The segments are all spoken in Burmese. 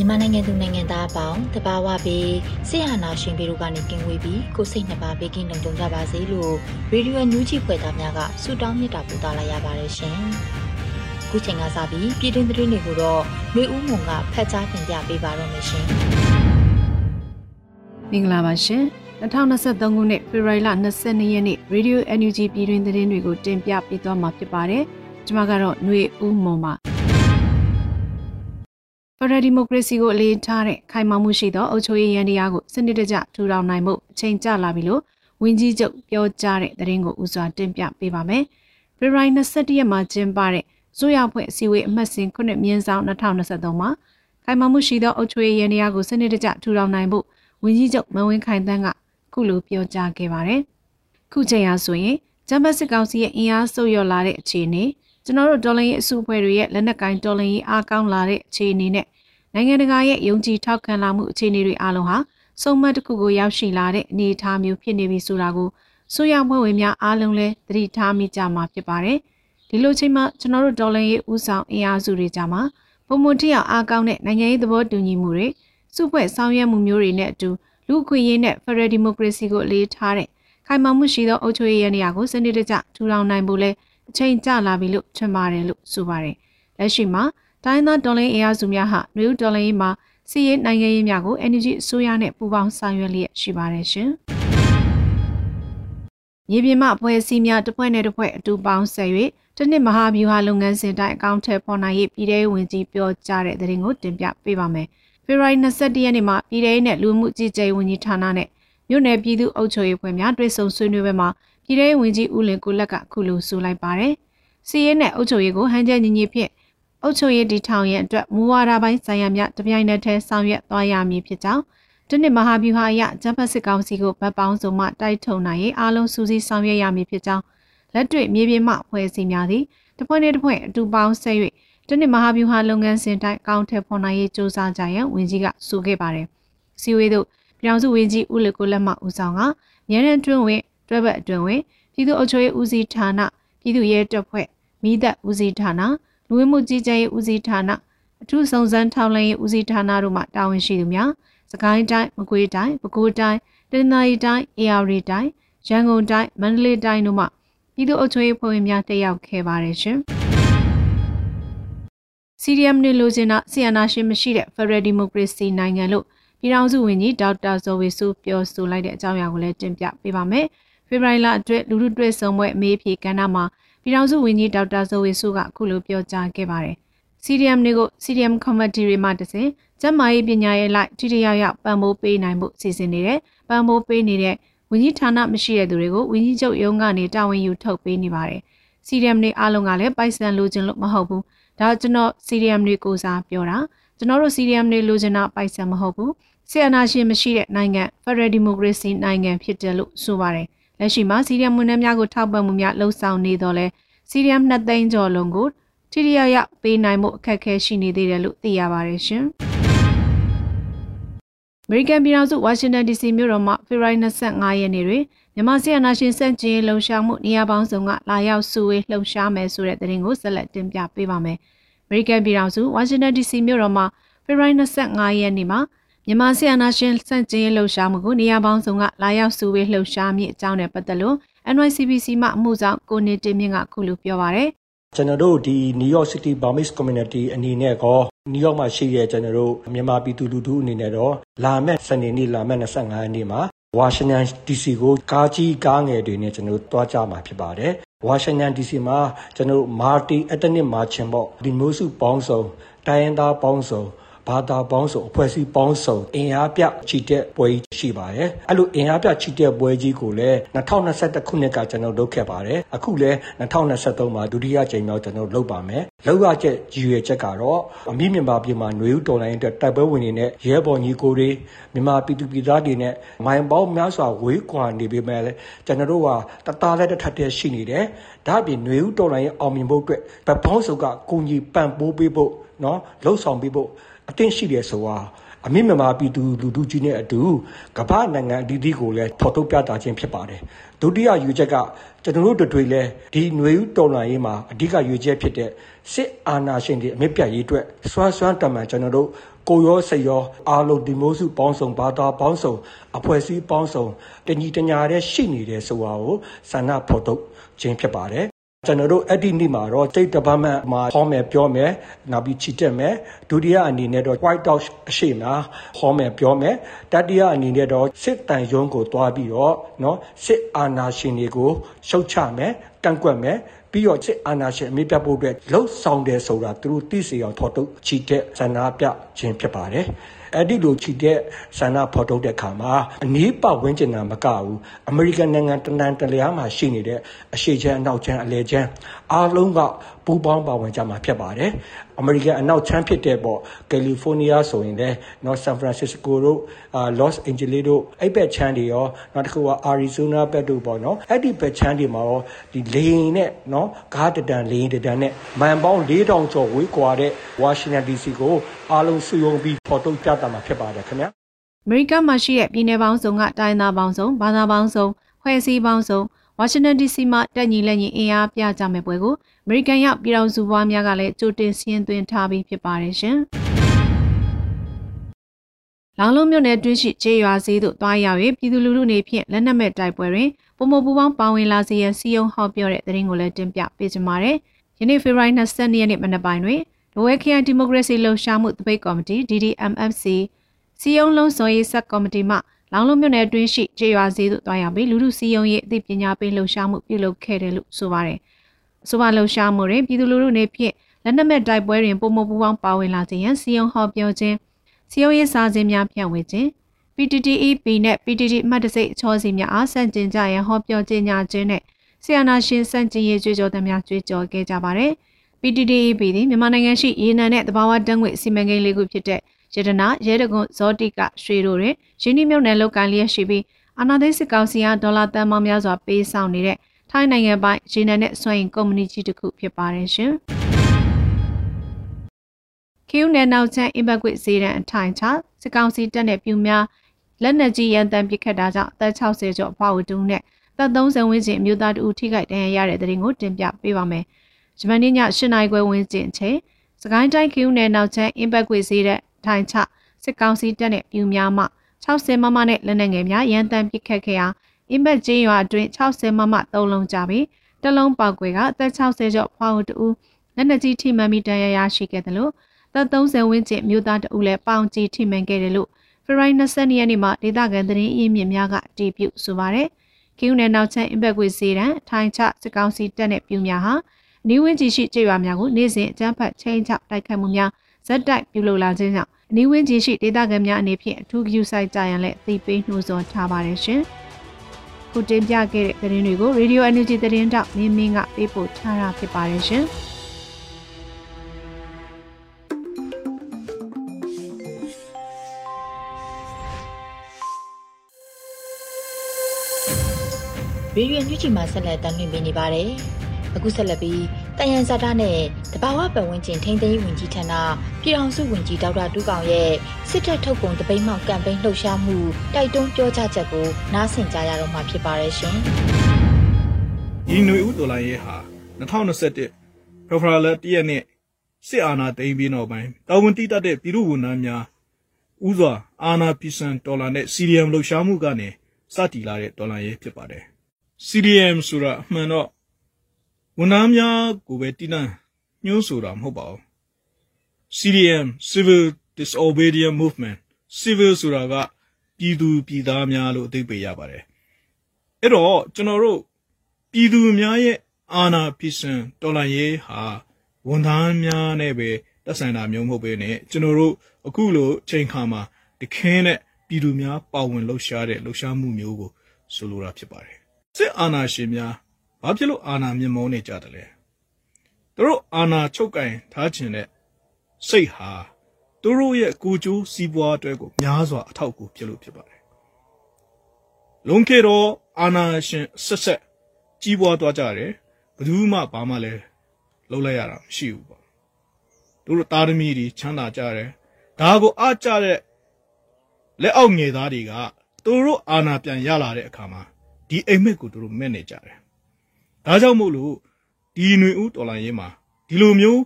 မြန်မာနိုင်ငံသူနိုင်ငံသားအပေါင်းတဘာဝပြီးဆရာနာရှင်ပြည်တို့ကနေကင်းဝေးပြီးကိုစိတ်နှစ်ပါးဘေးကင်းလုံခြုံကြပါစေလို့ရေဒီယိုညူးချီဖွယ်သားများကဆုတောင်းမြတ်တာပို့သလာရပါတယ်ရှင်။ခုချိန်ကစပြီးပြည်တွင်းသတင်းတွေကိုတော့မျိုးဦးမုံကဖတ်ကြားတင်ပြပေးပါတော့မရှင်။မင်္ဂလာပါရှင်။2023ခုနှစ်ဖေဖော်ဝါရီလ22ရက်နေ့ Radio NUG ပြည်တွင်းသတင်းတွေကိုတင်ပြပေးသွားမှာဖြစ်ပါတယ်။ကျွန်မကတော့ຫນွေဦးမုံပါ။ဖ ရဒီမိုကရေစီကိုအလေးထားတဲ့ခိုင်မာမှုရှိသောအုပ်ချုပ်ရေးရန်တရားကိုစနစ်တကျထူထောင်နိုင်မှုအချိန်ကျလာပြီလို့ဝင်းကြီးချုပ်ပြောကြားတဲ့သတင်းကိုဦးစွာတင်ပြပေးပါမယ်။ဖေဖော်ဝါရီ22ရက်မှာကျင်းပတဲ့ဇိုးရဖွဲ့အစည်းအဝေးအမှတ်စဉ်ခုနှစ်မြင်းဆောင်2023မှာခိုင်မာမှုရှိသောအုပ်ချုပ်ရေးရန်တရားကိုစနစ်တကျထူထောင်နိုင်ဖို့ဝင်းကြီးချုပ်မဝင်းခိုင်တန်းကခုလိုပြောကြားခဲ့ပါတယ်။ခုချိန်အားဆိုရင်ဂျမ်ဘတ်စစ်ကောင်စီရဲ့အင်အားဆုပ်လျော့လာတဲ့အခြေအနေကျွန်တော်တို့ဒေါ်လင်းရေးအစုအဖွဲ့တွေရဲ့လက်နက်ကိုင်ဒေါ်လင်းရေးအားကောင်းလာတဲ့အခြေအနေနဲ့ နိုင်ငံတကာရဲ့ယုံကြည်ထောက်ခံလာမှုအခြေအနေတွေအားလုံးဟာစုံမတ်တစ်ခုကိုရောက်ရှိလာတဲ့အနေအထားမျိုးဖြစ်နေပြီဆိုတာကိုဆိုရဖွဲ့ဝင်များအားလုံးလည်းသတိထားမိကြမှာဖြစ်ပါတယ်။ဒီလိုချိန်မှာကျွန်တော်တို့ဒေါ်လင်းရေးဦးဆောင်အင်အားစုတွေကြမှာပုံမတိအောင်အားကောင်းတဲ့နိုင်ငံရေးသဘောတူညီမှုတွေစုဖွဲ့ဆောင်ရွက်မှုမျိုးတွေနဲ့အတူလူ့အခွင့်အရေးနဲ့ Federal Democracy ကိုအလေးထားတဲ့ခိုင်မာမှုရှိသောအုပ်ချုပ်ရေးရနေရာကိုစနစ်တကျထူထောင်နိုင်ဖို့လဲအချိန်ကျလာပြီလို့ထင်ပါတယ်လို့ဆိုပါတယ်။လက်ရှိမှာ တိုင်းသားဒေါ်လင်းအင်အားစုများဟာနယူးဒေါ်လင်းမှာစီးရေးနိုင်ငံရေးများကို energy အစိုးရနဲ့ပူးပေါင်းဆောင်ရွက်လျက်ရှိပါတယ်ရှင်။မြေပြင်မှအဖွဲ့အစည်းများတစ်ဖွဲ့နဲ့တစ်ဖွဲ့အတူပေါင်းဆက်၍တနစ်မဟာဗျူဟာလုပ်ငန်းစဉ်တိုင်းအကောင့်ထဲပေါ်နိုင်ရေးပြည်ထောင်ဝင်ကြီးပြောကြားတဲ့သတင်းကိုတင်ပြပေးပါမယ်။ဖေဖော်ဝါရီ22ရက်နေ့မှာပြည်ထောင်နဲ့လူမှုကြီးကြပ်ဝင်ကြီးဌာနနဲ့မြို့နယ်ပြည်သူ့အုပ်ချုပ်ရေးဖွဲ့များတွေ့ဆုံဆွေးနွေးပွဲမှာပြည်ထောင်ဝင်ကြီးဦးလင်ကိုလက်ကခုလိုဆိုလိုက်ပါတယ်။စီးရဲနဲ့အုပ်ချုပ်ရေးကိုဟန်ချက်ညီညီဖြင့် အုပ်ချုပ်ရေးတည်ထောင်ရန်အတွက်မူဝါဒပိုင်းဆိုင်ရာများတပြိုင်နက်တည်းဆောင်ရွက်သွားရမည်ဖြစ်ကြောင်းတနစ်မဟာဗျူဟာအရဂျပန်စစ်ကောင်စီကိုဗတ်ပေါင်းစုံမှတိုက်ထုံနိုင်ရေးအားလုံးစူးစီးဆောင်ရွက်ရမည်ဖြစ်ကြောင်းလက်တွေ့မြေပြင်မှဖွဲ့စည်းများသည်တဖွဲ့နဲ့တဖွဲ့အတူပေါင်းဆက်၍တနစ်မဟာဗျူဟာလုပ်ငန်းစဉ်တိုင်းအကောင့်ထည့်ဖော်နိုင်ရေးစ조사ကြရန်ဝန်ကြီးကဆိုခဲ့ပါတယ်။စီဝေးတို့ပြောင်စုဝန်ကြီးဦးလကိုလက်မှဦးဆောင်ကမြဲတဲ့တွင်းဝင်တွဲဘက်အတွင်းဝင်ပြည်သူ့အုပ်ချုပ်ရေးဦးစီးဌာနပြည်သူ့ရဲတပ်ဖွဲ့မိသက်ဦးစီးဌာန လူဝင်မှုကြီးကြပ်ရေးဦးစီးဌာနအထူးစုံစမ်းထောက်လှမ်းရေးဦးစီးဌာနတို့မှတာဝန်ရှိသူများစကိုင်းတိုင်းမကွေးတိုင်းပဲခူးတိုင်းတနင်္သာရီတိုင်းအေရဝတီတိုင်းရန်ကုန်တိုင်းမန္တလေးတိုင်းတို့မှပြည်သူ့အုပ်ချုပ်ရေးဖွဲ့ဝင်များတက်ရောက်ခဲ့ပါတယ်ရှင်။ CDM နဲ့လိုချင်တာဆီယနာရှင်မရှိတဲ့ Federal Democracy နိုင်ငံလို့ပြည်ထောင်စုဝန်ကြီးဒေါက်တာဇော်ဝေစုပြောဆိုလိုက်တဲ့အကြောင်းအရာကိုလည်းတင်ပြပေးပါမယ်။ဖေဖော်ဝါရီလအတွက်လူထုတွေ့ဆုံပွဲအမေးဖြေကဏ္ဍမှာ ပြည်ထောင်စုဝန်ကြီးဒေါက်တာဇော်ဝေစုကအခုလိုပြောကြားခဲ့ပါတယ်။ CDM တွေကို CDM committee တွေမှတစဉ်ကျန်းမာရေးပညာရေးလိုက်ထိထိရောက်ရောက်ပံ့ပိုးပေးနိုင်မှုစီစဉ်နေတဲ့ပံ့ပိုးပေးနေတဲ့ဝန်ကြီးဌာနမရှိတဲ့သူတွေကိုဝန်ကြီးချုပ်ရုံးကနေတာဝန်ယူထုတ်ပေးနေပါတယ်။ CDM တွေအားလုံးကလည်းပိုက်ဆံလိုချင်လို့မဟုတ်ဘူး။ဒါကျွန်တော် CDM တွေကိုစားပြောတာကျွန်တော်တို့ CDM တွေလိုချင်တာပိုက်ဆံမဟုတ်ဘူး။ဆီယနာရှင်မရှိတဲ့နိုင်ငံ Federal Democracy နိုင်ငံဖြစ်တယ်လို့ဆိုပါတယ်။ လက်ရှိမှာစီရီယမ်ဝန်ထမ်းများကိုထောက်ပံ့မှုများလှုံ့ဆော်နေတော့လဲစီရီယမ်2သိန်းကျော်လုံးကိုထိရရပေးနိုင်မှုအခက်အခဲရှိနေသေးတယ်လို့သိရပါတယ်ရှင်။အမေရိကန်ပြည်ထောင်စုဝါရှင်တန် DC မြို့တော်မှာဖေဖော်ဝါရီ25ရက်နေ့တွင်မြန်မာစစ်အာဏာရှင်စန့်ကျင်ရေးလှုံ့ဆော်မှုနေရာပေါင်းစုံကလာရောက်စုဝေးလှုံ့ဆော်မယ်ဆိုတဲ့သတင်းကိုဆက်လက်တင်ပြပေးပါမယ်။အမေရိကန်ပြည်ထောင်စုဝါရှင်တန် DC မြို့တော်မှာဖေဖော်ဝါရီ25ရက်နေ့မှာ မြန်မာဆီယနာရှင်စန့်ကျင်ရေးလှုပ်ရှားမှုကိုနေရာပေါင်းစုံကလာရောက်စုဝေးလှုပ်ရှားမိအကြောင်းနဲ့ပတ်သက်လို့ NYCBC မှအမှုဆောင်ကိုနေတင်မြင့်ကခုလိုပြောပါရယ်ကျွန်တော်တို့ဒီ New York City Burmese Community အနေနဲ့ကော New York မှာရှိတဲ့ကျွန်တော်တို့မြန်မာပြည်သူလူထုအနေနဲ့တော့လာမယ့်စနေနေ့လာမယ့်25ရက်နေ့မှာ Washington DC ကိုကားကြီးကားငယ်တွေနဲ့ကျွန်တော်တို့တွားကြမှာဖြစ်ပါတယ်။ Washington DC မှာကျွန်တော်တို့ Multi Ethnic Marching ပေါ့ဒီမျိုးစုပေါင်းစုံတိုင်းရင်းသားပေါင်းစုံ ဘာသာပေါင်းစုံအဖွဲ့အစည်းပေါင်းစုံအင်အားပြချီတက်ပွဲကြီးရှိပါတယ်အဲ့လိုအင်အားပြချီတက်ပွဲကြီးကိုလည်း2021ခုနှစ်ကကျွန်တော်လုပ်ခဲ့ပါတယ်အခုလည်း2023မှာဒုတိယကြိမ်မြောက်ကျွန်တော်လုပ်ပါမယ်လောက်ရချက်ကြီးရဲ့ချက်ကတော့အမိမြန်မာပြည်မှာຫນွေဥတော်လိုင်းအတွက်တိုက်ပွဲဝင်နေတဲ့ရဲဘော်ညီကိုတွေမြန်မာပြည်သူပြည်သားတွေနဲ့မိုင်ပေါင်းများစွာဝေးကွာနေပေမဲ့ကျွန်တော်တို့ဟာတသားလက်တစ်ထပ်တည်းရှိနေတယ်ဒါ့အပြင်ຫນွေဥတော်လိုင်းရဲ့အောင်မြင်ဖို့အတွက်ဗပောင်းစုကကုညီပံ့ပိုးပေးဖို့နော်လှုပ်ဆောင်ပေးဖို့ အသင့်ရှိတယ်ဆိုတာအမိမြန်မာပြည်သူလူထုကြီးနဲ့အတူကမ္ဘာနိုင်ငံအသီးသီးကိုလည်းဖော်ထုတ်ပြသခြင်းဖြစ်ပါတယ်ဒုတိယယူချက်ကကျွန်တော်တို့တွေလည်းဒီຫນွေဦးတော်လှန်ရေးမှာအဓိကယူချက်ဖြစ်တဲ့စစ်အာဏာရှင်တွေအမြင့်ပြတ်ရေးအတွက်စွမ်းစွမ်းတမန်ကျွန်တော်တို့ကိုရောစိတ်ရောအားလုံးဒီမိုးစုပေါင်းစုံဘာသာပေါင်းစုံအဖွဲ့အစည်းပေါင်းစုံတညီတညာတဲ့ရှိနေတယ်ဆိုတာကိုဆန္ဒဖော်ထုတ်ခြင်းဖြစ်ပါတယ် ကျွန်တော်တို့အဲ့ဒီနေ့မှာတော့ State Department မှာဟောမယ်ပြောမယ်နောက်ပြီးချီတက်မယ်ဒုတိယအနေနဲ့တော့ White House အရှိမှာဟောမယ်ပြောမယ်တတိယအနေနဲ့တော့စစ်တန်ရုံးကိုတွားပြီးတော့เนาะစစ်အာဏာရှင်တွေကိုရှုတ်ချမယ်ကန့်ကွက်မယ်ပြီးတော့စစ်အာဏာရှင်အမိပြဖို့အတွက်လှုပ်ဆောင်တယ်ဆိုတာသူတို့သိစေအောင်ထော်ထုတ်ချီတက်ဆန္ဒပြခြင်းဖြစ်ပါတယ် အဲ့ဒီလိုချီတဲ့ဆန္ဒဖော်ထုတ်တဲ့ခါမှာအနည်းပတ်ဝန်းကျင်တာမကဘူးအမေရိကန်နိုင်ငံတနန်တလျားမှာရှိနေတဲ့အရှိချမ်းအနောက်ချမ်းအလဲချမ်းအားလုံးကပူးပေါင်းပါဝင်ကြမှာဖြစ်ပါတယ်အမေရိကန်အနောက်ချမ်းဖြစ်တဲ့ပေါ့ကယ်လီဖိုးနီးယားဆိုရင်လည်းနော်ဆန်ဖရန်စစ္စကိုတို့အာလော့စ်အန်ဂျလိတို့အဲ့ဘက်ချမ်းတွေရောနောက်တစ်ခုကအာရီဇိုနာဘက်တို့ပေါ့နော်အဲ့ဒီဘက်ချမ်းတွေမှာရောဒီလေရင်နဲ့နော်ကားတတန်လေရင်တတန်နဲ့မန်ပေါင်း4000ကျော်ဝေးကွာတဲ့ဝါရှင်တန် DC ကိုအားလုံးစုယုံပြီးဖော်ထုတ်ပြသမှာဖြစ်ပါတယ်ခင်ဗျာအမေရိကန်မှာရှိတဲ့ပြည်နယ်ပေါင်းစုံကတိုင်းသားပေါင်းစုံဘာသာပေါင်းစုံဖွဲ့စည်းပေါင်းစုံဝါရှင်တန် DC မှာတက်ညီလက်ညီအင်အားပြကြမယ့်ပွဲကိုအမေရိကန်ရောက်ပြည်တော်စုဘွားများကလည်းကြိုတင်စီးရင်သွင်းထားပြီးဖြစ်ပါတယ်ရှင်။လောင်လုံးမြို့နယ်တွင်းရှိခြေရွာစည်းသို့တွားရောက်၍ပြည်သူလူထုနေဖြင့်လက်နက်မဲ့တိုက်ပွဲတွင်ပုံမပူပေါင်းပါဝင်လာစေရန်စီယုံဟောက်ပြောတဲ့သတင်းကိုလည်းတင်ပြပေးကြပါမယ်။ယနေ့ဖေဖော်ဝါရီ22ရက်နေ့မနက်ပိုင်းတွင် ဒဝဲခရိုင်ဒီမိုကရေစီလှုပ်ရှားမှုတပိတ်ကော်မတီ DDMFC စီယုံလုံးစော်ရေးဆက်ကော်မတီမှလောင်လုံးမြို့နယ်အတွင်းရှိခြေရွာစည်းသို့တွားရောက်ပြီးလူထုစီယုံရေးအသိပညာပေးလှုပ်ရှားမှုပြုလုပ်ခဲ့တယ်လို့ဆိုပါတယ်။အဆိုပါလှုပ်ရှားမှုတွင်ပြည်သူလူထုနေဖြင့်လက်နက်မဲ့တိုက်ပွဲတွင်ပုံမပူပေါင်းပါဝင်လာခြင်းရန်စီယုံဟောပြောခြင်းစီယုံရေးစာခြင်းများဖြန့်ဝေခြင်း PTTEP နဲ့ PTT မှတ်တစိတ်ချောစီများအားဆန့်ကျင်ကြရန်ဟောပြောခြင်းညာခြင်းနဲ့ဆီယနာရှင်စန့်ကျင်ရေးကြွေးကြော်သမျှကြွေးကြော်ခဲ့ကြပါတယ်။ PTTEP သည်မြန်မာနိုင်ငံရှိရေနံနဲ့တဘာဝတန်းငွေစီမံကိန်းလေးခုဖြစ်တဲ့ရတနာရဲတကွန်ဇောတိကရွှေတို့တွင်ရင်းနှီးမြှုပ်နှံလုပ်ကိုင်လျက်ရှိပြီးအာဏာသိမ်းစစ်ကောင်စီကဒေါ်လာတန်ပေါင်းများစွာပေးဆောင်နေတဲ့ထိုင်းနိုင်ငံပိုင်ရေနံနဲ့စွမ်းအင်ကုမ္ပဏီကြီးတစ်ခုဖြစ်ပါတယ်ရှင်။ခီယူနယ်နောက်ချမ်းအင်ဘက်ကွေဈေးတန်းအထိုင်ချစစ်ကောင်စီတပ်နဲ့ပြူများလက်နက်ကြီးရန်တမ်းပစ်ခတ်တာကြောင့်အသက်60ကျော်အဖွားဝတူနဲ့သက်30ဝန်းကျင်အမျိုးသားတို့ထိခိုက်ဒဏ်ရာရတဲ့တဲ့ရင်ကိုတင်ပြပေးပါမယ်။ ဂျမန်နေ့ည8နာရီခွဲဝန်းကျင်ချိန်စကိုင်းတိုင်းခီယူနယ်နောက်ချမ်းအင်ဘက်ကွေဈေးတန်းထိုင်ချစစ်ကောင်စီတပ်နဲ့ပြူများမှ60မမနဲ့လက်နက်ငယ်များရန်တမ်းပစ်ခတ်ခဲ့ရာအင်ဘက်ကျင်းရွာအတွင်း60မမ3လုံးကြပြီးတလုံးပေါက်ကွယ်ကအသက်60ကျော်ဖွားဦးတူလက်နက်ကြီးထိမှန်ပြီးတန်ရာရရှိခဲ့တယ်လို့သက်30ဝန်းကျင်မြို့သားတဦးလည်းပေါင်ကြီးထိမှန်ခဲ့တယ်လို့ဖေရိုင်20ရက်နေ့မှာဒေသခံသတင်းအင်းမြစ်များကအတည်ပြုဆိုပါတယ်။ကင်းနယ်နောက်ချမ်းအင်ဘက်ကွေစီတန်ထိုင်ချစစ်ကောင်စီတပ်နဲ့ပြူများဟာ နီးဝင်းကြီးရှိကြေးရွာများကိုနေ့စဉ်အကြမ်းဖက်ချိန်ချတိုက်ခတ်မှုများဇက်တိုက်ပြုလုပ်လာခြင်းကြောင့်အနီးဝန်းကျင်ရှိဒေသခံများအနေဖြင့်အထူးဂရုစိုက်ကြရန်လည်းသိပေးနှိုးဆော်ထားပါတယ်ရှင်။ခုတင်ပြခဲ့တဲ့သတင်းတွေကို Radio Energy သတင်းတောက်မင်းမင်းကပေးပို့ထားတာဖြစ်ပါတယ်ရှင်။ရေရွေညွှန်ချီမှာဆက်လက်တင်ပြနေပါတယ်။အခုဆက်လက်ပြီး တယန်ဇာတာနဲ့တဘာဝပတ်ဝန်းကျင်ထိန်းသိမ်းဝင်ကြီးဌာနပြည်ထောင်စုဝင်ကြီးဒေါက်တာတူးကောင်ရဲ့စစ်တပ်ထုတ်ပုံတပိတ်မှောက်ကမ်ပိန်းလှုပ်ရှားမှုတိုက်တွန်းပြောကြားချက်ကိုနားဆင်ကြရတော့မှာဖြစ်ပါတယ်ရှင်။ဒီຫນွေဥတော်လိုင်းရဲ့ဟာ2021ဖေဖော်ဝါရီလ1ရက်နေ့စစ်အာဏာသိမ်းပြီးနောက်ပိုင်းတာဝန်တည်တတ်တဲ့ပြည်သူဝန်ထမ်းများဥစွာအာဏာဖီဆန်ဒေါ်လာနဲ့ CDM လှုပ်ရှားမှုကနေစတည်လာတဲ့ဒေါ်လာရေးဖြစ်ပါတယ်။ CDM ဆိုတာအမှန်တော့ ဝန်ထမ်းများကိုပဲတိနန်းညှိုးဆိုတာမဟုတ်ပါဘူး CDM Civil Disobedience Movement Civil ဆိုတာကပြည်သူပြည်သားများလို့အသိပေးရပါတယ်အဲ့တော့ကျွန်တော်တို့ပြည်သူများရဲ့အာဏာဖီဆန်တော်လှန်ရေးဟာဝန်ထမ်းများနဲ့ပဲတက်ဆိုင်တာမျိုးမဟုတ်ပဲねကျွန်တော်တို့အခုလိုချိန်ခါမှာတခင်းနဲ့ပြည်သူများပါဝင်လှုပ်ရှားတဲ့လှုပ်ရှားမှုမျိုးကိုဆိုလိုတာဖြစ်ပါတယ်စစ်အာဏာရှင်များ ဘာဖြစ်လို့အာဏာမြင့်မောနေကြတယ်လဲသူတို့အာဏာချုပ်ကင်ထားခြင်းတဲ့စိတ်ဟာသူတို့ရဲ့ကိုကြိုးစီးပွားအတွက်ကိုများစွာအထောက်အကူဖြစ်လို့ဖြစ်ပါတယ်လွန်ခဲ့တော့အာဏာရှင်ဆက်ဆက်ကြီးပွားသွားကြတယ်ဘယ်သူမှဘာမှလည်းလှုပ်လိုက်ရတာမရှိဘူးပေါ့သူတို့သားသမီးတွေချမ်းသာကြတယ်ဒါကိုအားကြတဲ့လက်အောက်ငယ်သားတွေကသူတို့အာဏာပြန်ရလာတဲ့အခါမှာဒီအိမ်မက်ကိုသူတို့မဲ့နေကြတယ် ဒါကြောင့်မို့လို့ဒီຫນွေဦးတော်လိုင်းရေးမှာဒီလိုမျိုး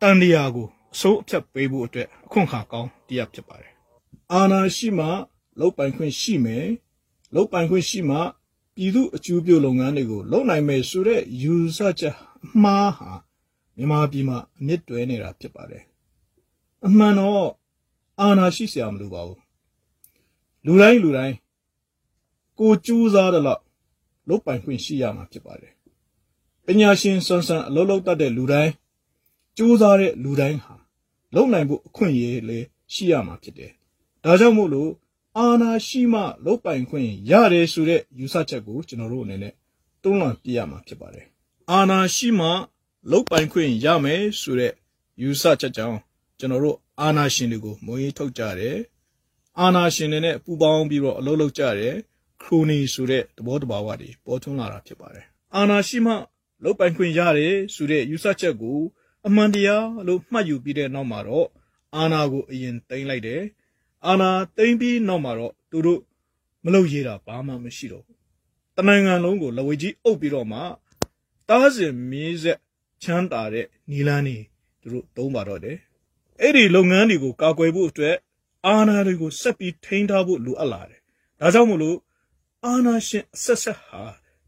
တန်တရားကိုအစိုးအဖြတ်ပေးဖို့အတွက်အခွင့်အခါကောင်းတရားဖြစ်ပါတယ်အာဏာရှိမှလောက်ပိုင်ခွင့်ရှိမယ်လောက်ပိုင်ခွင့်ရှိမှပြည်သူအကျိုးပြုလုပ်ငန်းတွေကိုလုပ်နိုင်မယ်ဆိုတဲ့ယူဆချက်မှားဟာမြန်မာပြည်မှာအမြင့်တွဲနေတာဖြစ်ပါတယ်အမှန်တော့အာဏာရှိစရာမလိုပါဘူးလူတိုင်းလူတိုင်းကိုကြိုးစားတဲ့လောက်လုပ်ပိုင်ခွင့်ရှိရမှာဖြစ်ပါတယ် ပညာရှင်စွမ်းစွမ်းအလုပ်လုပ်တတ်တဲ့လူတိုင်းကြိုးစားတဲ့လူတိုင်းဟာလုပ်နိုင်ဖို့အခွင့်အရေးလည်းရှိရမှာဖြစ်တယ်ဒါကြောင့်မို့လို့အာနာရှိမှလုပ်ပိုင်ခွင့်ရတယ်ဆိုတဲ့ယူဆချက်ကိုကျွန်တော်တို့အနေနဲ့တွန်းလှန်ပြရမှာဖြစ်ပါတယ်အာနာရှိမှလုပ်ပိုင်ခွင့်ရမယ်ဆိုတဲ့ယူဆချက်ကြောင့်ကျွန်တော်တို့အာနာရှင်တွေကိုမွေးထုတ်ကြတယ်အာနာရှင်တွေနဲ့ပူပေါင်းပြီးတော့အလုပ်လုပ်ကြတယ်ခရိုနီဆိုတဲ့သဘောတဘာဝတွေပေါ်ထွန်းလာတာဖြစ်ပါတယ်အာနာရှိမှ လုပ်ပိုင်ခွင့်ရတယ်ဆိုတဲ့ယူဆချက်ကိုအမှန်တရားလို့မှတ်ယူပြီးတဲ့နောက်မှာတော့အာနာကိုအရင်တင်လိုက်တယ်အာနာတိမ့်ပြီးနောက်မှာတော့သူတို့မလုပ်ရတာဘာမှမရှိတော့ဘူးတနိုင်ငံလုံးကိုလဝေကြီးအုပ်ပြီးတော့မှတားစင်မင်းဆက်ချမ်းသာတဲ့နီလန်းနေသူတို့သုံးပါတော့တယ်အဲ့ဒီလုပ်ငန်းတွေကိုကာကွယ်ဖို့အတွက်အာဏာတွေကိုဆက်ပြီးထိန်းထားဖို့လိုအပ်လာတယ်ဒါကြောင့်မို့လို့အာဏာရှင်အဆက်ဆက်ဟာ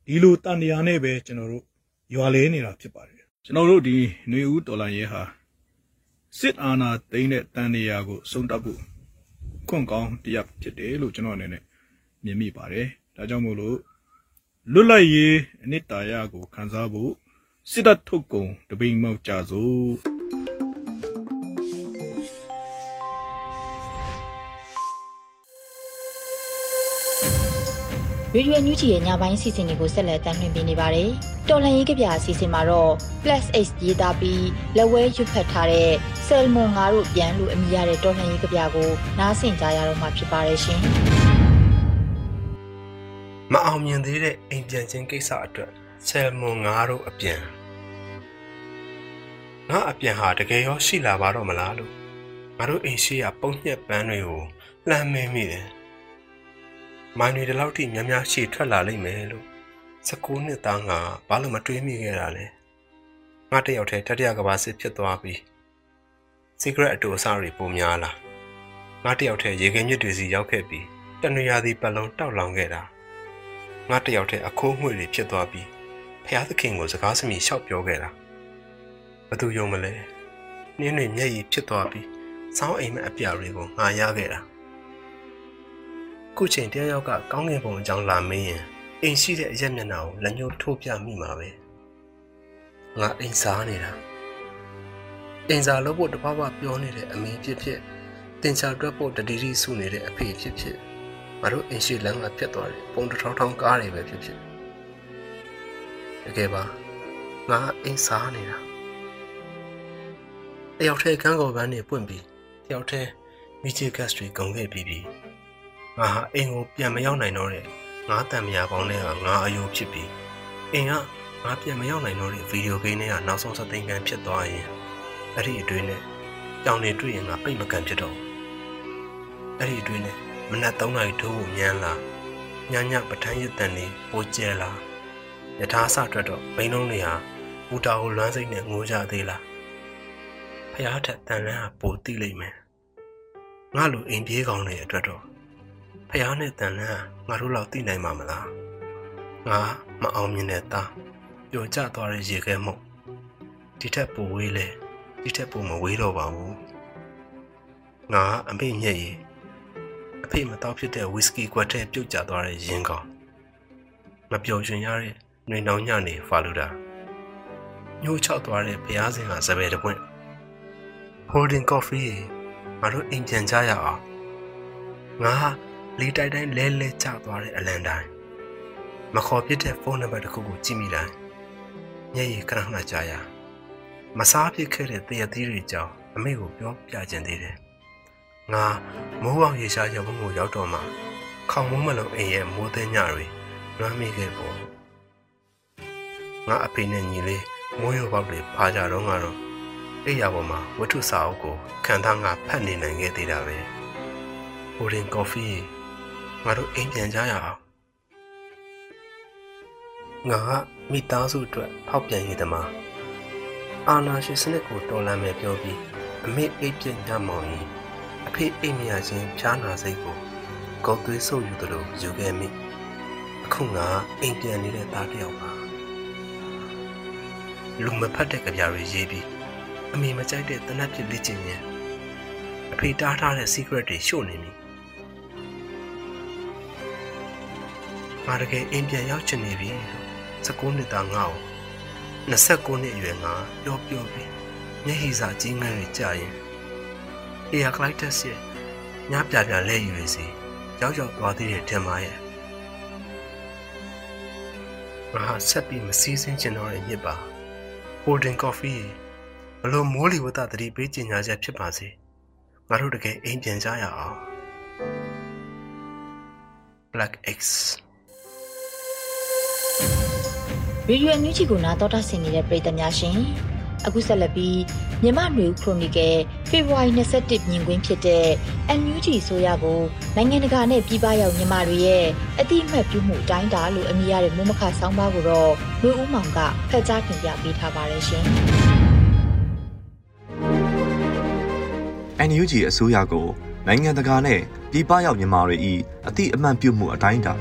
ဒီလိုတန်တရားနဲ့ပဲကျွန်တော်တို့ ရွာလဲနေတာဖြစ်ပါတယ်ကျွန်တော်တို့ဒီຫນွေဦးတော်လိုင်းရဲဟာစစ်အာဏာသိမ်းတဲ့တန်တရားကိုစုံတပ်ဖို့ခွင့်ကောင်းတရားဖြစ်တယ်လို့ကျွန်တော်အနေနဲ့မြင်မိပါတယ်ဒါကြောင့်မို့လို့လွတ်လပ်ရေးအနှစ်တာရကိုခံစားဖို့စစ်တပ်ထုတ်ကုန်တပိန်မောက်ကြစို့ ရေဒီယိုညူဂျီရဲ့ညပိုင်းစီစဉ်တွေကိုဆက်လက်တင်ပြနေပါတယ်။တော်လှန်ရေးကြပြအစီအစဉ်မှာတော့ Plus X ရေးသားပြီးလက်ဝဲရွတ်ဖတ်ထားတဲ့ Salmon ငါတို့ပြန်လို့အမည်ရတဲ့တော်လှန်ရေးကြပြကိုနားဆင်ကြရတော့မှာဖြစ်ပါတယ်ရှင်။မအောင်မြင်သေးတဲ့အိမ်ပြန်ခြင်းကိစ္စအတွက်ဆယ်မွန်ငါတို့အပြန်ငါအပြန်ဟာတကယ်ရောရှိလာပါတော့မလားလို့ငါတို့အိမ်ရှိရာပုံညက်ပန်းတွေကိုလှမ်းမင်းမိတယ် မိုင်းတွေဒီလောက်ထိများများရှေ့ထွက်လာလိမ့်မယ်လို့16နှစ်သားငါဘာလို့မတွေးမိခဲ့တာလဲငါတယောက်တည်းတတိယကဘာစစ်ဖြစ်သွားပြီး secret အတူအဆတွေပုံများလာငါတယောက်တည်းရေခဲမြစ်တွေစီရောက်ခဲ့ပြီးတနွေရာသီပတ်လုံးတောက်လောင်ခဲ့တာငါတယောက်တည်းအခိုးငွေတွေဖြစ်သွားပြီးဖះသခင်ကိုစကားစမြည်လျှောက်ပြောခဲ့တာဘသူယုံမလဲနင်းတွေမျက်ရည်ဖြစ်သွားပြီးစောင်းအိမ်မက်အပြာတွေကိုငါရခဲ့တာ ခုချိန်တယောက်ကကောင်းကင်ဘုံအကြောင်းလာမင်းရင်အိမ်ရှိတဲ့အရက်မျက်နှာကိုလက်ညှိုးထိုးပြမိမှာပဲငါအိမ်စားနေတာအိမ်စားလို့ဖို့တပွားပွားပြောနေတဲ့အမေဖြစ်ဖြစ်တင်ချာတွက်ဖို့တတိတိစုနေတဲ့အဖေဖြစ်ဖြစ်ငါတို့အိမ်ရှိလမ်းကပြတ်သွားတယ်ပုံတစ်ထောင်ထောင်ကားတွေပဲဖြစ်ဖြစ်တကယ်ပါငါအိမ်စားနေတာတယောက်တည်းကန်းကော်ပန်းတွေပွင့်ပြီးတယောက်တည်းမီချီဂတ်တွေကုန်ခဲ့ပြီးပြီး ငါဟာအိမ်ကိုပြန်မရောက်နိုင်တော့တဲ့ငါတန်မြာပေါင်းတွေကငါအယိုးဖြစ်ပြီးအိမ်ကငါပြန်မရောက်နိုင်တော့တဲ့ဗီဒီယိုဂိမ်းတွေကနောက်ဆုံးစသိမ်းကန်ဖြစ်သွားရင်အဲ့ဒီအတွင်းနဲ့ကြောင်နေတွေ့ရင်ငါပိတ်မကန်ဖြစ်တော့အဲ့ဒီအတွင်းနဲ့မနက်3နာရီထိုးဖို့မြန်လာညညပထန်းရစ်တန်နေပိုကျဲလာယထာဆအတွက်တော့ဘိန်းလုံးတွေဟာဘူတာကိုလွမ်းစိတ်နဲ့ငိုကြသေးလားဖះထက်တန်လန်းဟာပိုတိလိမ့်မယ်ငါလိုအိမ်ပြေးကောင်းတဲ့အတွက်တော့ ဖះနဲ့တန်လန်းဟာငါတို့လောက်သိနိုင်မှာမလားငါမအောင်မြင်တဲ့သားပျော်ကျသွားတဲ့ရေခဲမှုဒီထက်ပိုဝေးလဲဒီထက်ပိုမဝေးတော့ပါဘူးငါအမေညက်ရည်အဖေမတော့ဖြစ်တဲ့ဝီစကီကွက်ထဲပြုတ်ကျသွားတဲ့ရင်ကောင်မပျော်ရွှင်ရတဲ့နှွေနှောင်းညနေဖာလူတာညှိုးချောက်သွားတဲ့ဘုရားစင်ကစပယ်တပွင့် holding coffee ငါတို့အိမ်ပြန်ကြရအောင်ငါ လီတိုက်တိုင်းလဲလဲကျသွားတဲ့အလန်တိုင်းမခေါ်ပြတဲ့ဖုန်းနံပါတ်တစ်ခုကိုကြည့်မိလိုက်ညရည်ခဏခဏကြာရမစားဖြစ်ခဲ့တဲ့တရသီးတွေကြောင့်အမေကိုပြောပြကျင်သေးတယ်ငါမိုးအောင်ရေရှားရုံကိုရောက်တော့မှခေါင်မိုးမလုံးအိမ်ရဲ့မိုးသိညတွေလွမ်းမိခဲ့ပေါ့ငါအဖေနဲ့ညီလေးမိုးရုံပေါက်တွေဖာကြတော့ငါတော့အိယာပေါ်မှာဝတ္ထုစာအုပ်ကိုခံထားငါဖတ်နေနိုင်ခဲ့သေးတာပဲဟိုရ င်ကော်ဖီငါတို့အိမ်ပြန်ကြရအောင်ငါကမိသားစုအတွက်ဖောက်ပြန်ရည်သမားအာနာရှင်စနစ်ကိုတော်လှန်မယ်ပြောပြီးအမေအိပ်ပြညမောင်ကြီးအဖေအိမ်မရခြင်းဖြားနာစိတ်ကိုကောက်သွေးဆုပ်ယူသလိုယူခဲ့မိအခုငါအိမ်ပြန်နေတဲ့သားတစ်ယောက်ပါလူမဖတ်တဲ့ကြပြတွေရေးပြီးအမေမကြိုက်တဲ့တနတ်ဖြစ်လက်ကျင်ရင်အဖေတားထားတဲ့ secret တွေရှို့နေပြီ ငါတကယ်အိမ်ပြန်ရောက်ချင်နေပြီ19နှစ်သားငါ့ကို29နှစ်အရွယ်ငါပျော်ပျော်ပြီးမျက်ဟိစာကြီးငယ်တွေကြာရင်အေယာကလိုက်တက်ရဲ့ညပြပြလဲယူရစီရောက်ရောက်သွားသေးတယ်ထင်ပါရဲ့ငါဆက်ပြီးမစည်းစင်းချင်တော့တဲ့မြစ်ပါ Golden Coffee ဘလို့မိုးလီဝသတတိပေးကျင်ညာချက်ဖြစ်ပါစေငါတို့တကယ်အိမ်ပြန်ကြရအောင် Black X ရေဒီယိုအန်ယူဂျီကိုနားတော်တာဆင်နေတဲ့ပရိသတ်များရှင်အခုဆက်လက်ပြီးမြမနွေဦးခရိုနီကယ်ဖေဖော်ဝါရီ27မြင်ကွင်းဖြစ်တဲ့ NUG ဆိုရကိုနိုင်ငံတကာနဲ့ပြည်ပရောက်မြန်မာတွေရဲ့အတိအမှတ်ပြုမှုအတိုင်းတာလို့အမည်ရတဲ့မုံမခဆောင်းပါးကိုတော့နွေဦးမောင်ကဖတ်ကြားတင်ပြပေးထားပါတယ်ရှင် NUG အစိုးရကိုနိုင်ငံတကာနဲ့ပြည်ပရောက်မြန်မာတွေဤအသည့်အမှန်ပြုမှုအတိုင်းအတာ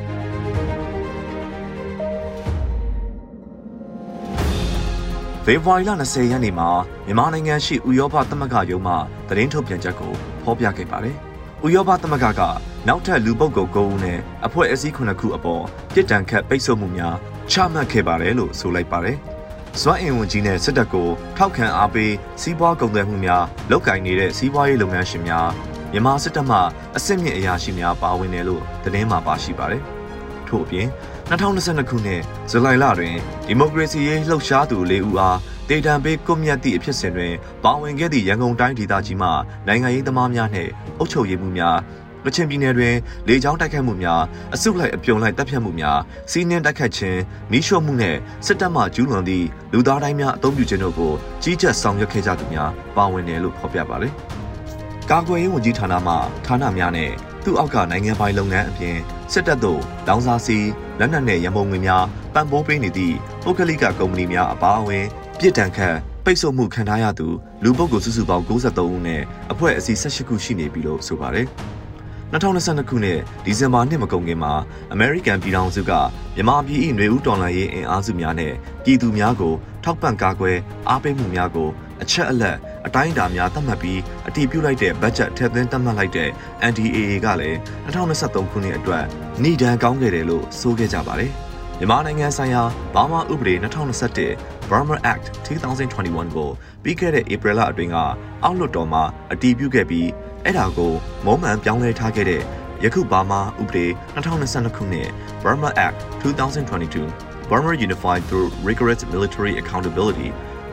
ဖေဖော်ဝါရီလ20ရက်နေ့မှာမြန်မာနိုင်ငံရှိဥရောပသမဂ္ဂရုံးမှသတင်းထုတ်ပြန်ချက်ကိုဖော်ပြခဲ့ပါတယ်။ဥရောပသမဂ္ဂကနောက်ထပ်လူပုဂ္ဂိုလ်9ဦးနဲ့အဖွဲ့အစည်း9ခုအပေါ်ပြည်တံခတ်ပိတ်ဆို့မှုများချမှတ်ခဲ့ပါတယ်လို့ဆိုလိုက်ပါတယ်။စွမ်းအင်ဝန်ကြီးနဲ့စစ်တပ်ကိုထောက်ခံအားပေးစီးပွားကုန်သွယ်မှုများလုပ်ကိုင်နေတဲ့စီးပွားရေးလုပ်ငန်းရှင်များမြန်မာစစ်တပ်မှအစစ်မြစ်အရာရှိများပါဝင်တယ်လို့သတင်းမှာပါရှိပါတယ်။ထို့အပြင် 2022ခုနှစ်ဇူလိုင်လတွင်ဒီမိုကရေစီရေးလှုပ်ရှားသူ၄ဦးအားဒေတံပေးကွပ်မြတ်သည့်အဖြစ်စဉ်တွင်ပါဝင်ခဲ့သည့်ရန်ကုန်တိုင်းဒေသကြီးမှနိုင်ငံရေးသမားများနှင့်အုပ်ချုပ်ရေးမှုများကချင်ပြည်နယ်တွင်လေကြောင်းတိုက်ခတ်မှုများအစုလိုက်အပြုံလိုက်တပ်ဖြတ်မှုများစီးနှင်းတိုက်ခတ်ခြင်းမိရှို့မှုနှင့်စစ်တပ်မှကျူးလွန်သည့်လူသားတိုင်းများအုံပြုခြင်းတို့ကိုကြီးကြပ်ဆောင်ရွက်ခဲ့ကြသူများပါဝင်တယ်လို့ဖော်ပြပါသည်။ကာကွယ်ရေးဝန်ကြီးဌာနမှဌာနများနဲ့သူ့အောက်ကနိုင်ငံပိုင်လုပ်ငန်းအပြင် စစ်တပ်တို့လောင်စာစီလက်နက်နဲ့ရမုံငွေများပံ့ပိုးပေးနေသည့်ပုဂ္ဂလိကကုမ္ပဏီများအပါအဝင်ပြစ်ဒဏ်ခတ်ပိတ်ဆို့မှုခံထားရသူလူပုဂ္ဂိုလ်စုစုပေါင်း63ဦးနဲ့အဖွဲ့အစည်း18ခုရှိနေပြီလို့ဆိုပါတယ်။2022ခုနှစ်ဒီဇင်ဘာနှစ်မကုန်ခင်မှာအမေရိကန်ပြည်ထောင်စုကမြန်မာပြည်၏ຫນွေဦးတော်လှန်ရေးအင်အားစုများနဲ့ပြည်သူများကိုထောက်ပံ့ကာကွယ်အားပေးမှုများကိုအချက်အလက် အတိုင်းအတာများသတ်မှတ်ပြီးအတည်ပြုလိုက်တဲ့ဘတ်ဂျက်ထည့်သွင်းသတ်မှတ်လိုက်တဲ့ NDAA ကလည်း2023ခုနှစ်အတွက်နှိဒဏ်ကောင်းခဲ့တယ်လို့ဆိုခဲ့ကြပါတယ်။မြန်မာနိုင်ငံဆိုင်ရာဘာမာဥပဒေ2021 Burma Act 2021ကိုပြီးခဲ့တဲ့ဧပြီလအတွင်းကအောက်လွှတ်တော်မှာအတည်ပြုခဲ့ပြီးအဲ့ဒါကိုမုံမှန်ပြောင်းလဲထားခဲ့တဲ့ယခုဘာမာဥပဒေ2022ခုနှစ် Burma Act 2022 Burma Unified Through Rigorous Military Accountability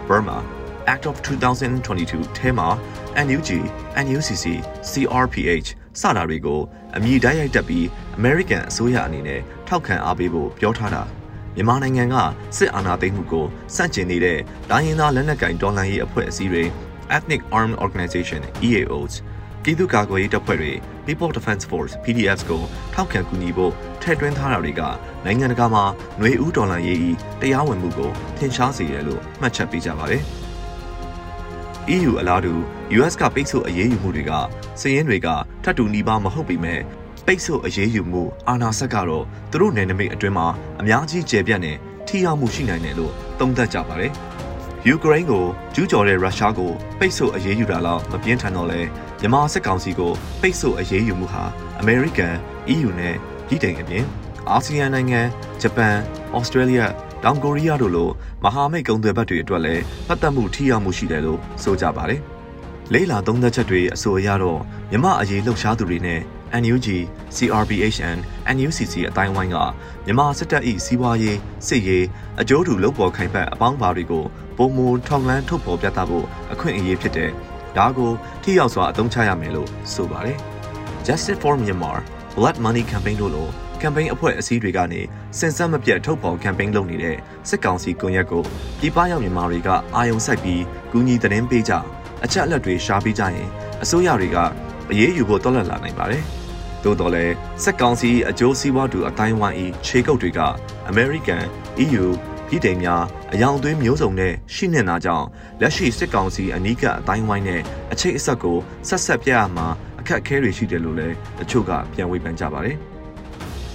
Burma Act of 2022ထဲမှာ NUG, NUCC, CRPH စတာတွေကိုအမည်တိုက်ရိုက်တက်ပြီး American အစိုးရအနေနဲ့ထောက်ခံအားပေးဖို့ပြောထားတာမြန်မာနိုင်ငံကစစ်အာဏာသိမ်းမှုကိုစန့်ကျင်နေတဲ့ဒိုင်းရင်သားလက်နက်ကင်တော်လှန်ရေးအဖွဲ့အစည်းတွေ Ethnic Armed Organization EAOs ပြည်သူ့ကာကွယ်ရေးတပ်ဖွဲ့တွေ People Defense Force PDFs ကိုထောက်ခံကူညီဖို့ထည့်သွင်းထားတာတွေကနိုင်ငံတကာမှာຫນွေဦးဒေါ်လာရေးဤတရားဝင်မှုကိုထင်ရှားစေတယ်လို့မှတ်ချက်ပေးကြပါတယ်။ EU အလားတူ US ကပိတ်ဆို့အရေးယူမှုတွေကစည်ရင်းတွေကထပ်တူနီးပါးမဟုတ်ပေမဲ့ပိတ်ဆို့အရေးယူမှုအာဏာဆက်ကတော့သူတို့နယ်နိမိတ်အတွင်းမှာအများကြီးကျယ်ပြန့်နေတထိရောက်မှုရှိနိုင်တယ်လို့သုံးသပ်ကြပါတယ်။ယူကရိန်းကိုကျူးကျော်တဲ့ရုရှားကိုပိတ်ဆို့အရေးယူတာလောက်မပြင်းထန်တော့လဲမြန်မာစစ်ကောင်စီကိုပိတ်ဆို့အရေးယူမှုဟာအမေရိကန် EU နဲ့ပြည်ထိုင်အပြင်အာဆီယံနိုင်ငံဂျပန်ဩစတြေးလျ တောင်ကိုရီးယားတို့လိုမဟာမိတ်ကုံသွယ်ဘက်တွေအတွက်လည်းပတ်သက်မှုထိရောက်မှုရှိတယ်လို့ဆိုကြပါတယ်။လေးလာသုံးသက်ချက်တွေအဆိုအရတော့မြမအရေးလှုပ်ရှားသူတွေနဲ့ NUG, CRPHN, NUCC အတိုင်းဝိုင်းကမြန်မာစစ်တပ်၏စီးပွားရေးစစ်ရေးအကျိုးတူလုပ်ပေါ်ခိုင်ဖက်အပေါင်းပါတွေကိုပုံမူထောင်လန်းထုတ်ဖော်ပြသဖို့အခွင့်အရေးဖြစ်တဲ့ဒါကိုထိရောက်စွာအသုံးချရမယ်လို့ဆိုပါတယ်။ Justice for Myanmar Blood Money Campaign တို့လို ကမ်ပိန်းအဖွဲ့အစည်းတွေကနေစင်စက်မပြတ်ထုတ်ဖော်ကမ်ပိန်းလုပ်နေတဲ့စစ်ကောင်စီကွန်ရက်ကိုပြည်ပရောက်မြန်မာတွေကအာယုံစိုက်ပြီးကူညီသတင်းပေးကြအချက်အလက်တွေရှားပေးကြရင်အစိုးရတွေကအရေးယူဖို့တော်လှန်လာနိုင်ပါတယ်။သို့တော်လည်းစက်ကောင်စီအကျိုးစီးပွားတူအတိုင်းဝိုင်းဤခြေကုပ်တွေက American, EU ပြည်တိုင်များအယောင်သွေးမျိုးစုံနဲ့ရှိနေတာကြောင့်လက်ရှိစစ်ကောင်စီအနီးကအတိုင်းဝိုင်းနဲ့အချိတ်အဆက်ကိုဆက်ဆက်ပြရမှာအခက်အခဲတွေရှိတယ်လို့လည်းတချို့ကပြန်ဝေဖန်ကြပါတယ်။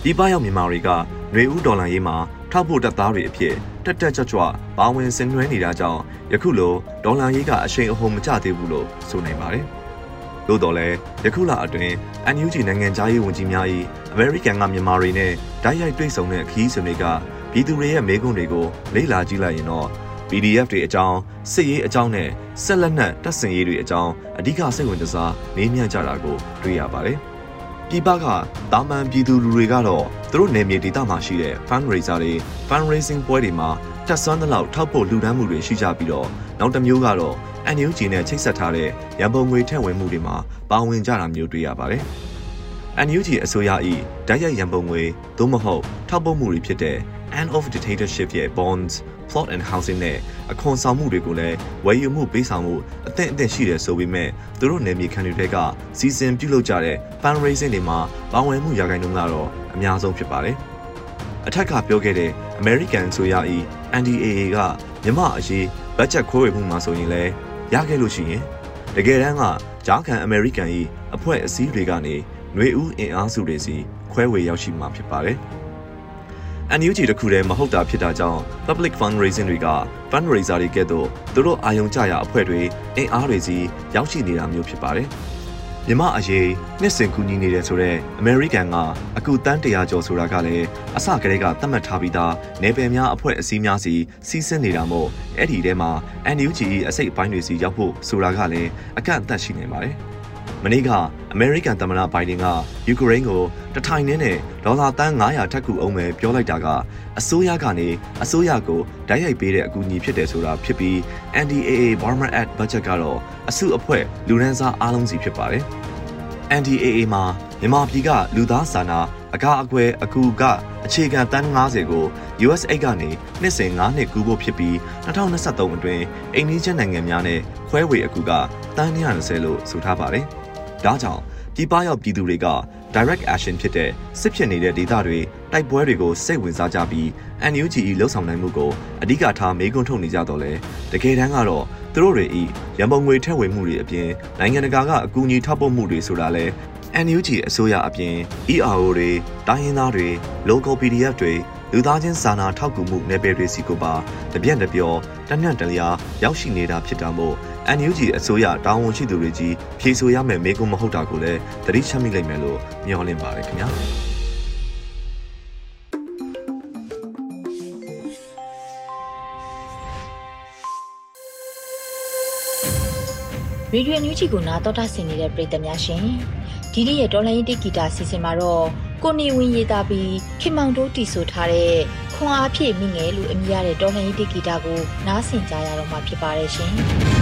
ဒီပရောက်မြန်မာတွေကຫນွေဦးဒေါ်လာရေးမှာထောက်ဖို့တပ်သားတွေအဖြစ်တက်တက်ကြွကြွပါဝင်ဆင်နွှဲနေတာကြောင့်ယခုလိုဒေါ်လာရေးကအရှိန်အဟုန်မကျသေးဘူးလို့ဆိုနိုင်ပါတယ်။သို့တော်လည်းယခုလအတွင်း NUG နိုင်ငံသားရေးဝန်ကြီးများ၏အမေရိကန်ကမြန်မာတွေနဲ့ဓာတ်ရိုက်တွေ့ဆုံတဲ့ခီးစဉ်တွေကပြည်သူတွေရဲ့မေးခွန်းတွေကိုလေ့လာကြည့်လိုက်ရင်တော့ PDF တွေအကြောင်းစစ်ရေးအကြောင်းနဲ့ဆက်လက်နက်တပ်ဆင်ရေးတွေအကြောင်းအဓိကစိတ်ဝင်စားမေးမြန်းကြတာကိုတွေ့ရပါတယ်။ ပြည်ပကတာမန်ပြည်သူလူတွေကတော့သူတို့နယ်မြေဒေသမှာရှိတဲ့ fundraiser တွေ fundraising ပွဲတွေမှာတက်ဆွမ်းသလောက်ထောက်ဖို့လှူဒန်းမှုတွေရှိကြပြီးတော့နောက်တစ်မျိုးကတော့ NUG နဲ့ချိတ်ဆက်ထားတဲ့ရန်ပုံငွေထည့်ဝင်မှုတွေမှာပါဝင်ကြတာမျိုးတွေ့ရပါတယ်။ NUG အစိုးရ၏ဓာတ်ရိုက်ရန်ပုံငွေသို့မဟုတ်ထောက်ပို့မှုတွေဖြစ်တဲ့ end of dictatorship ရဲ့ bonds plot and housing နဲ့အခွန်ဆောင်မှုတွေကိုလည်းဝယ်ယူမှုပေးဆောင်မှုအသင့်အသင့်ရှိတယ်ဆိုပေမဲ့သူတို့နယ်မြေခံတွေတဲကစီစဉ်ပြုလုပ်ကြတဲ့ fundraising တွေမှာပါဝင်မှုရာခိုင်နှုန်းကတော့အများဆုံးဖြစ်ပါတယ်။အထက်ကပြောခဲ့တဲ့ American ဆိုရ၏ NDAA ကမြမအရေးဘတ်ဂျက်ခွဲဝေမှုမှာဆိုရင်လည်းရခဲ့လို့ရှိရင်တကယ်တမ်းကဂျာကန် American ၏အဖွဲ့အစည်းတွေကနေຫນွေဦးအင်အားစုတွေစီခွဲဝေရောက်ရှိမှာဖြစ်ပါတယ်။ NUG တခုတည်းမဟုတ်တာဖြစ်တာကြောင့် public fundraising တွေက fundraiser တွေကဲ့သို့သူတို့အာရုံကြရအဖွဲ့တွေအင်အားတွေစီရောက်ရှိနေတာမျိုးဖြစ်ပါတယ်။မြမအရေးနှစ်စင်ကူညီနေတယ်ဆိုတော့ American ကအခုတန်းတရာကျော်ဆိုတာကလည်းအစကတည်းကသတ်မှတ်ထားပြီးသားနယ်ပယ်များအဖွဲ့အစည်းများစီစီးဆင်းနေတာမို့အဲ့ဒီထဲမှာ NUG အစိတ်အပိုင်းတွေစီရောက်ဖို့ဆိုတာကလည်းအကန့်အသတ်ရှိနေပါတယ်။ မနေ့ကအမေရိကန်သမ္မတဘိုင်ဒန်ကယူကရိန်းကိုတထိုင်နဲ့ဒေါ်လာတန်း900ထပ်ကူအောင်မယ်ပြောလိုက်တာကအစိုးရကနေအစိုးရကိုဓာတ်ရိုက်ပေးတဲ့အကူအညီဖြစ်တယ်ဆိုတာဖြစ်ပြီး NDAA Burma Act budget ကတော့အစုအဖွဲ့လူရန်စားအားလုံးစီဖြစ်ပါတယ်။ NDAA မှာမြန်မာပြည်ကလူသားစာနာအကားအကွယ်အကူကအခြေခံတန်း90ကို USAID ကနေနှစ်စဉ်9နှစ်ကူးဖို့ဖြစ်ပြီး2023အတွင်းအိန္ဒိယနိုင်ငံများနဲ့ခွဲဝေအကူကတန်း120လို့ဆိုထားပါတယ်။ ဒါကြောင့်ပြည်ပရောက်ပြည်သူတွေက direct action ဖြစ်တဲ့စစ်ဖြစ်နေတဲ့ဒေသတွေတိုက်ပွဲတွေကိုစိတ်ဝင်စားကြပြီး NUG လှုပ်ဆောင်နိုင်မှုကိုအဓိကထားမေးခွန်းထုတ်နေကြတော့လဲတကယ်တမ်းကတော့သူတို့တွေဤရန်ပုံငွေထည့်ဝင်မှုတွေအပြင်နိုင်ငံတကာကအကူအညီထောက်ပံ့မှုတွေဆိုတာလဲ NUG အစိုးရအပြင် ERO တွေတိုင်းရင်းသားတွေ local PDF တွေလူသားချင်းစာနာထောက်ကူမှုနယ်ပယ်တွေစီကိုပါတပြက်တပြောတနက်တလျာရောက်ရှိနေတာဖြစ်တာမို့ NUG အစိုးရတာဝန်ရှိသူတွေကြီးဖြေဆိုရမယ်မေးခွန်းမဟုတ်တာကိုလည်းသတိချမိလိမ့်မယ်လို့မျှော်လင့်ပါတယ်ခင်ဗျာရေဒီယိုညူးချီကိုနားတော်တာဆင်နေတဲ့ပရိသတ်များရှင်ဒီနေ့ရဲ့တော်လိုင်းတိဂီတာစီစဉ်မှာတော့ကိုနေဝင်းရေးသားပြီးခင်မောင်တိုးတီဆိုထားတဲ့ခွန်အားဖြည့်မိငယ်လို့အမည်ရတဲ့တော်လိုင်းတိဂီတာကိုနားဆင်ကြရတော့မှာဖြစ်ပါတယ်ရှင်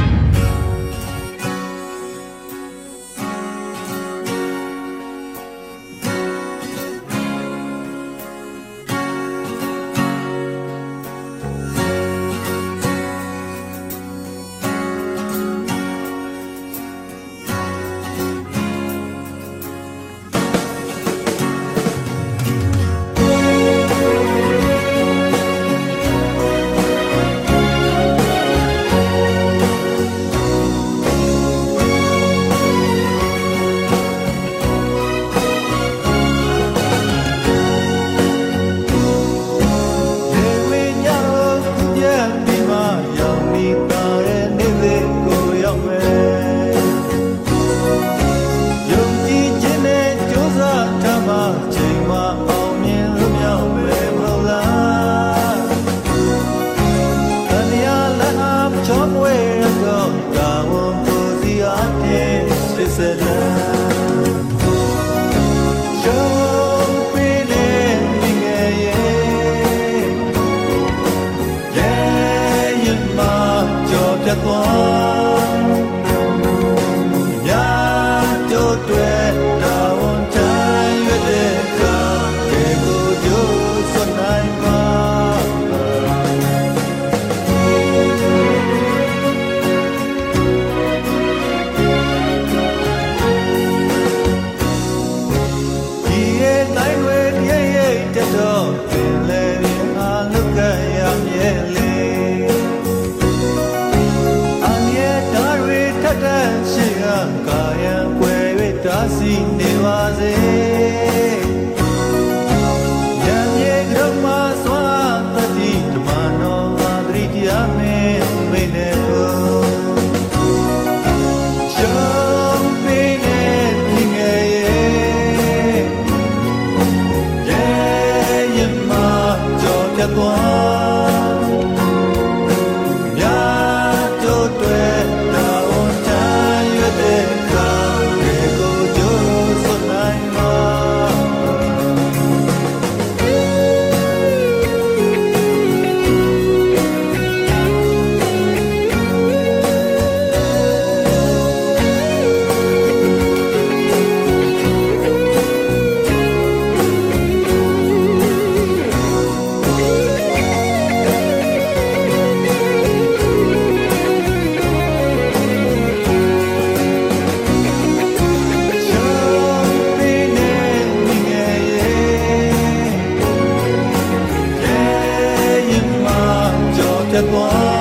ကြော်ပြ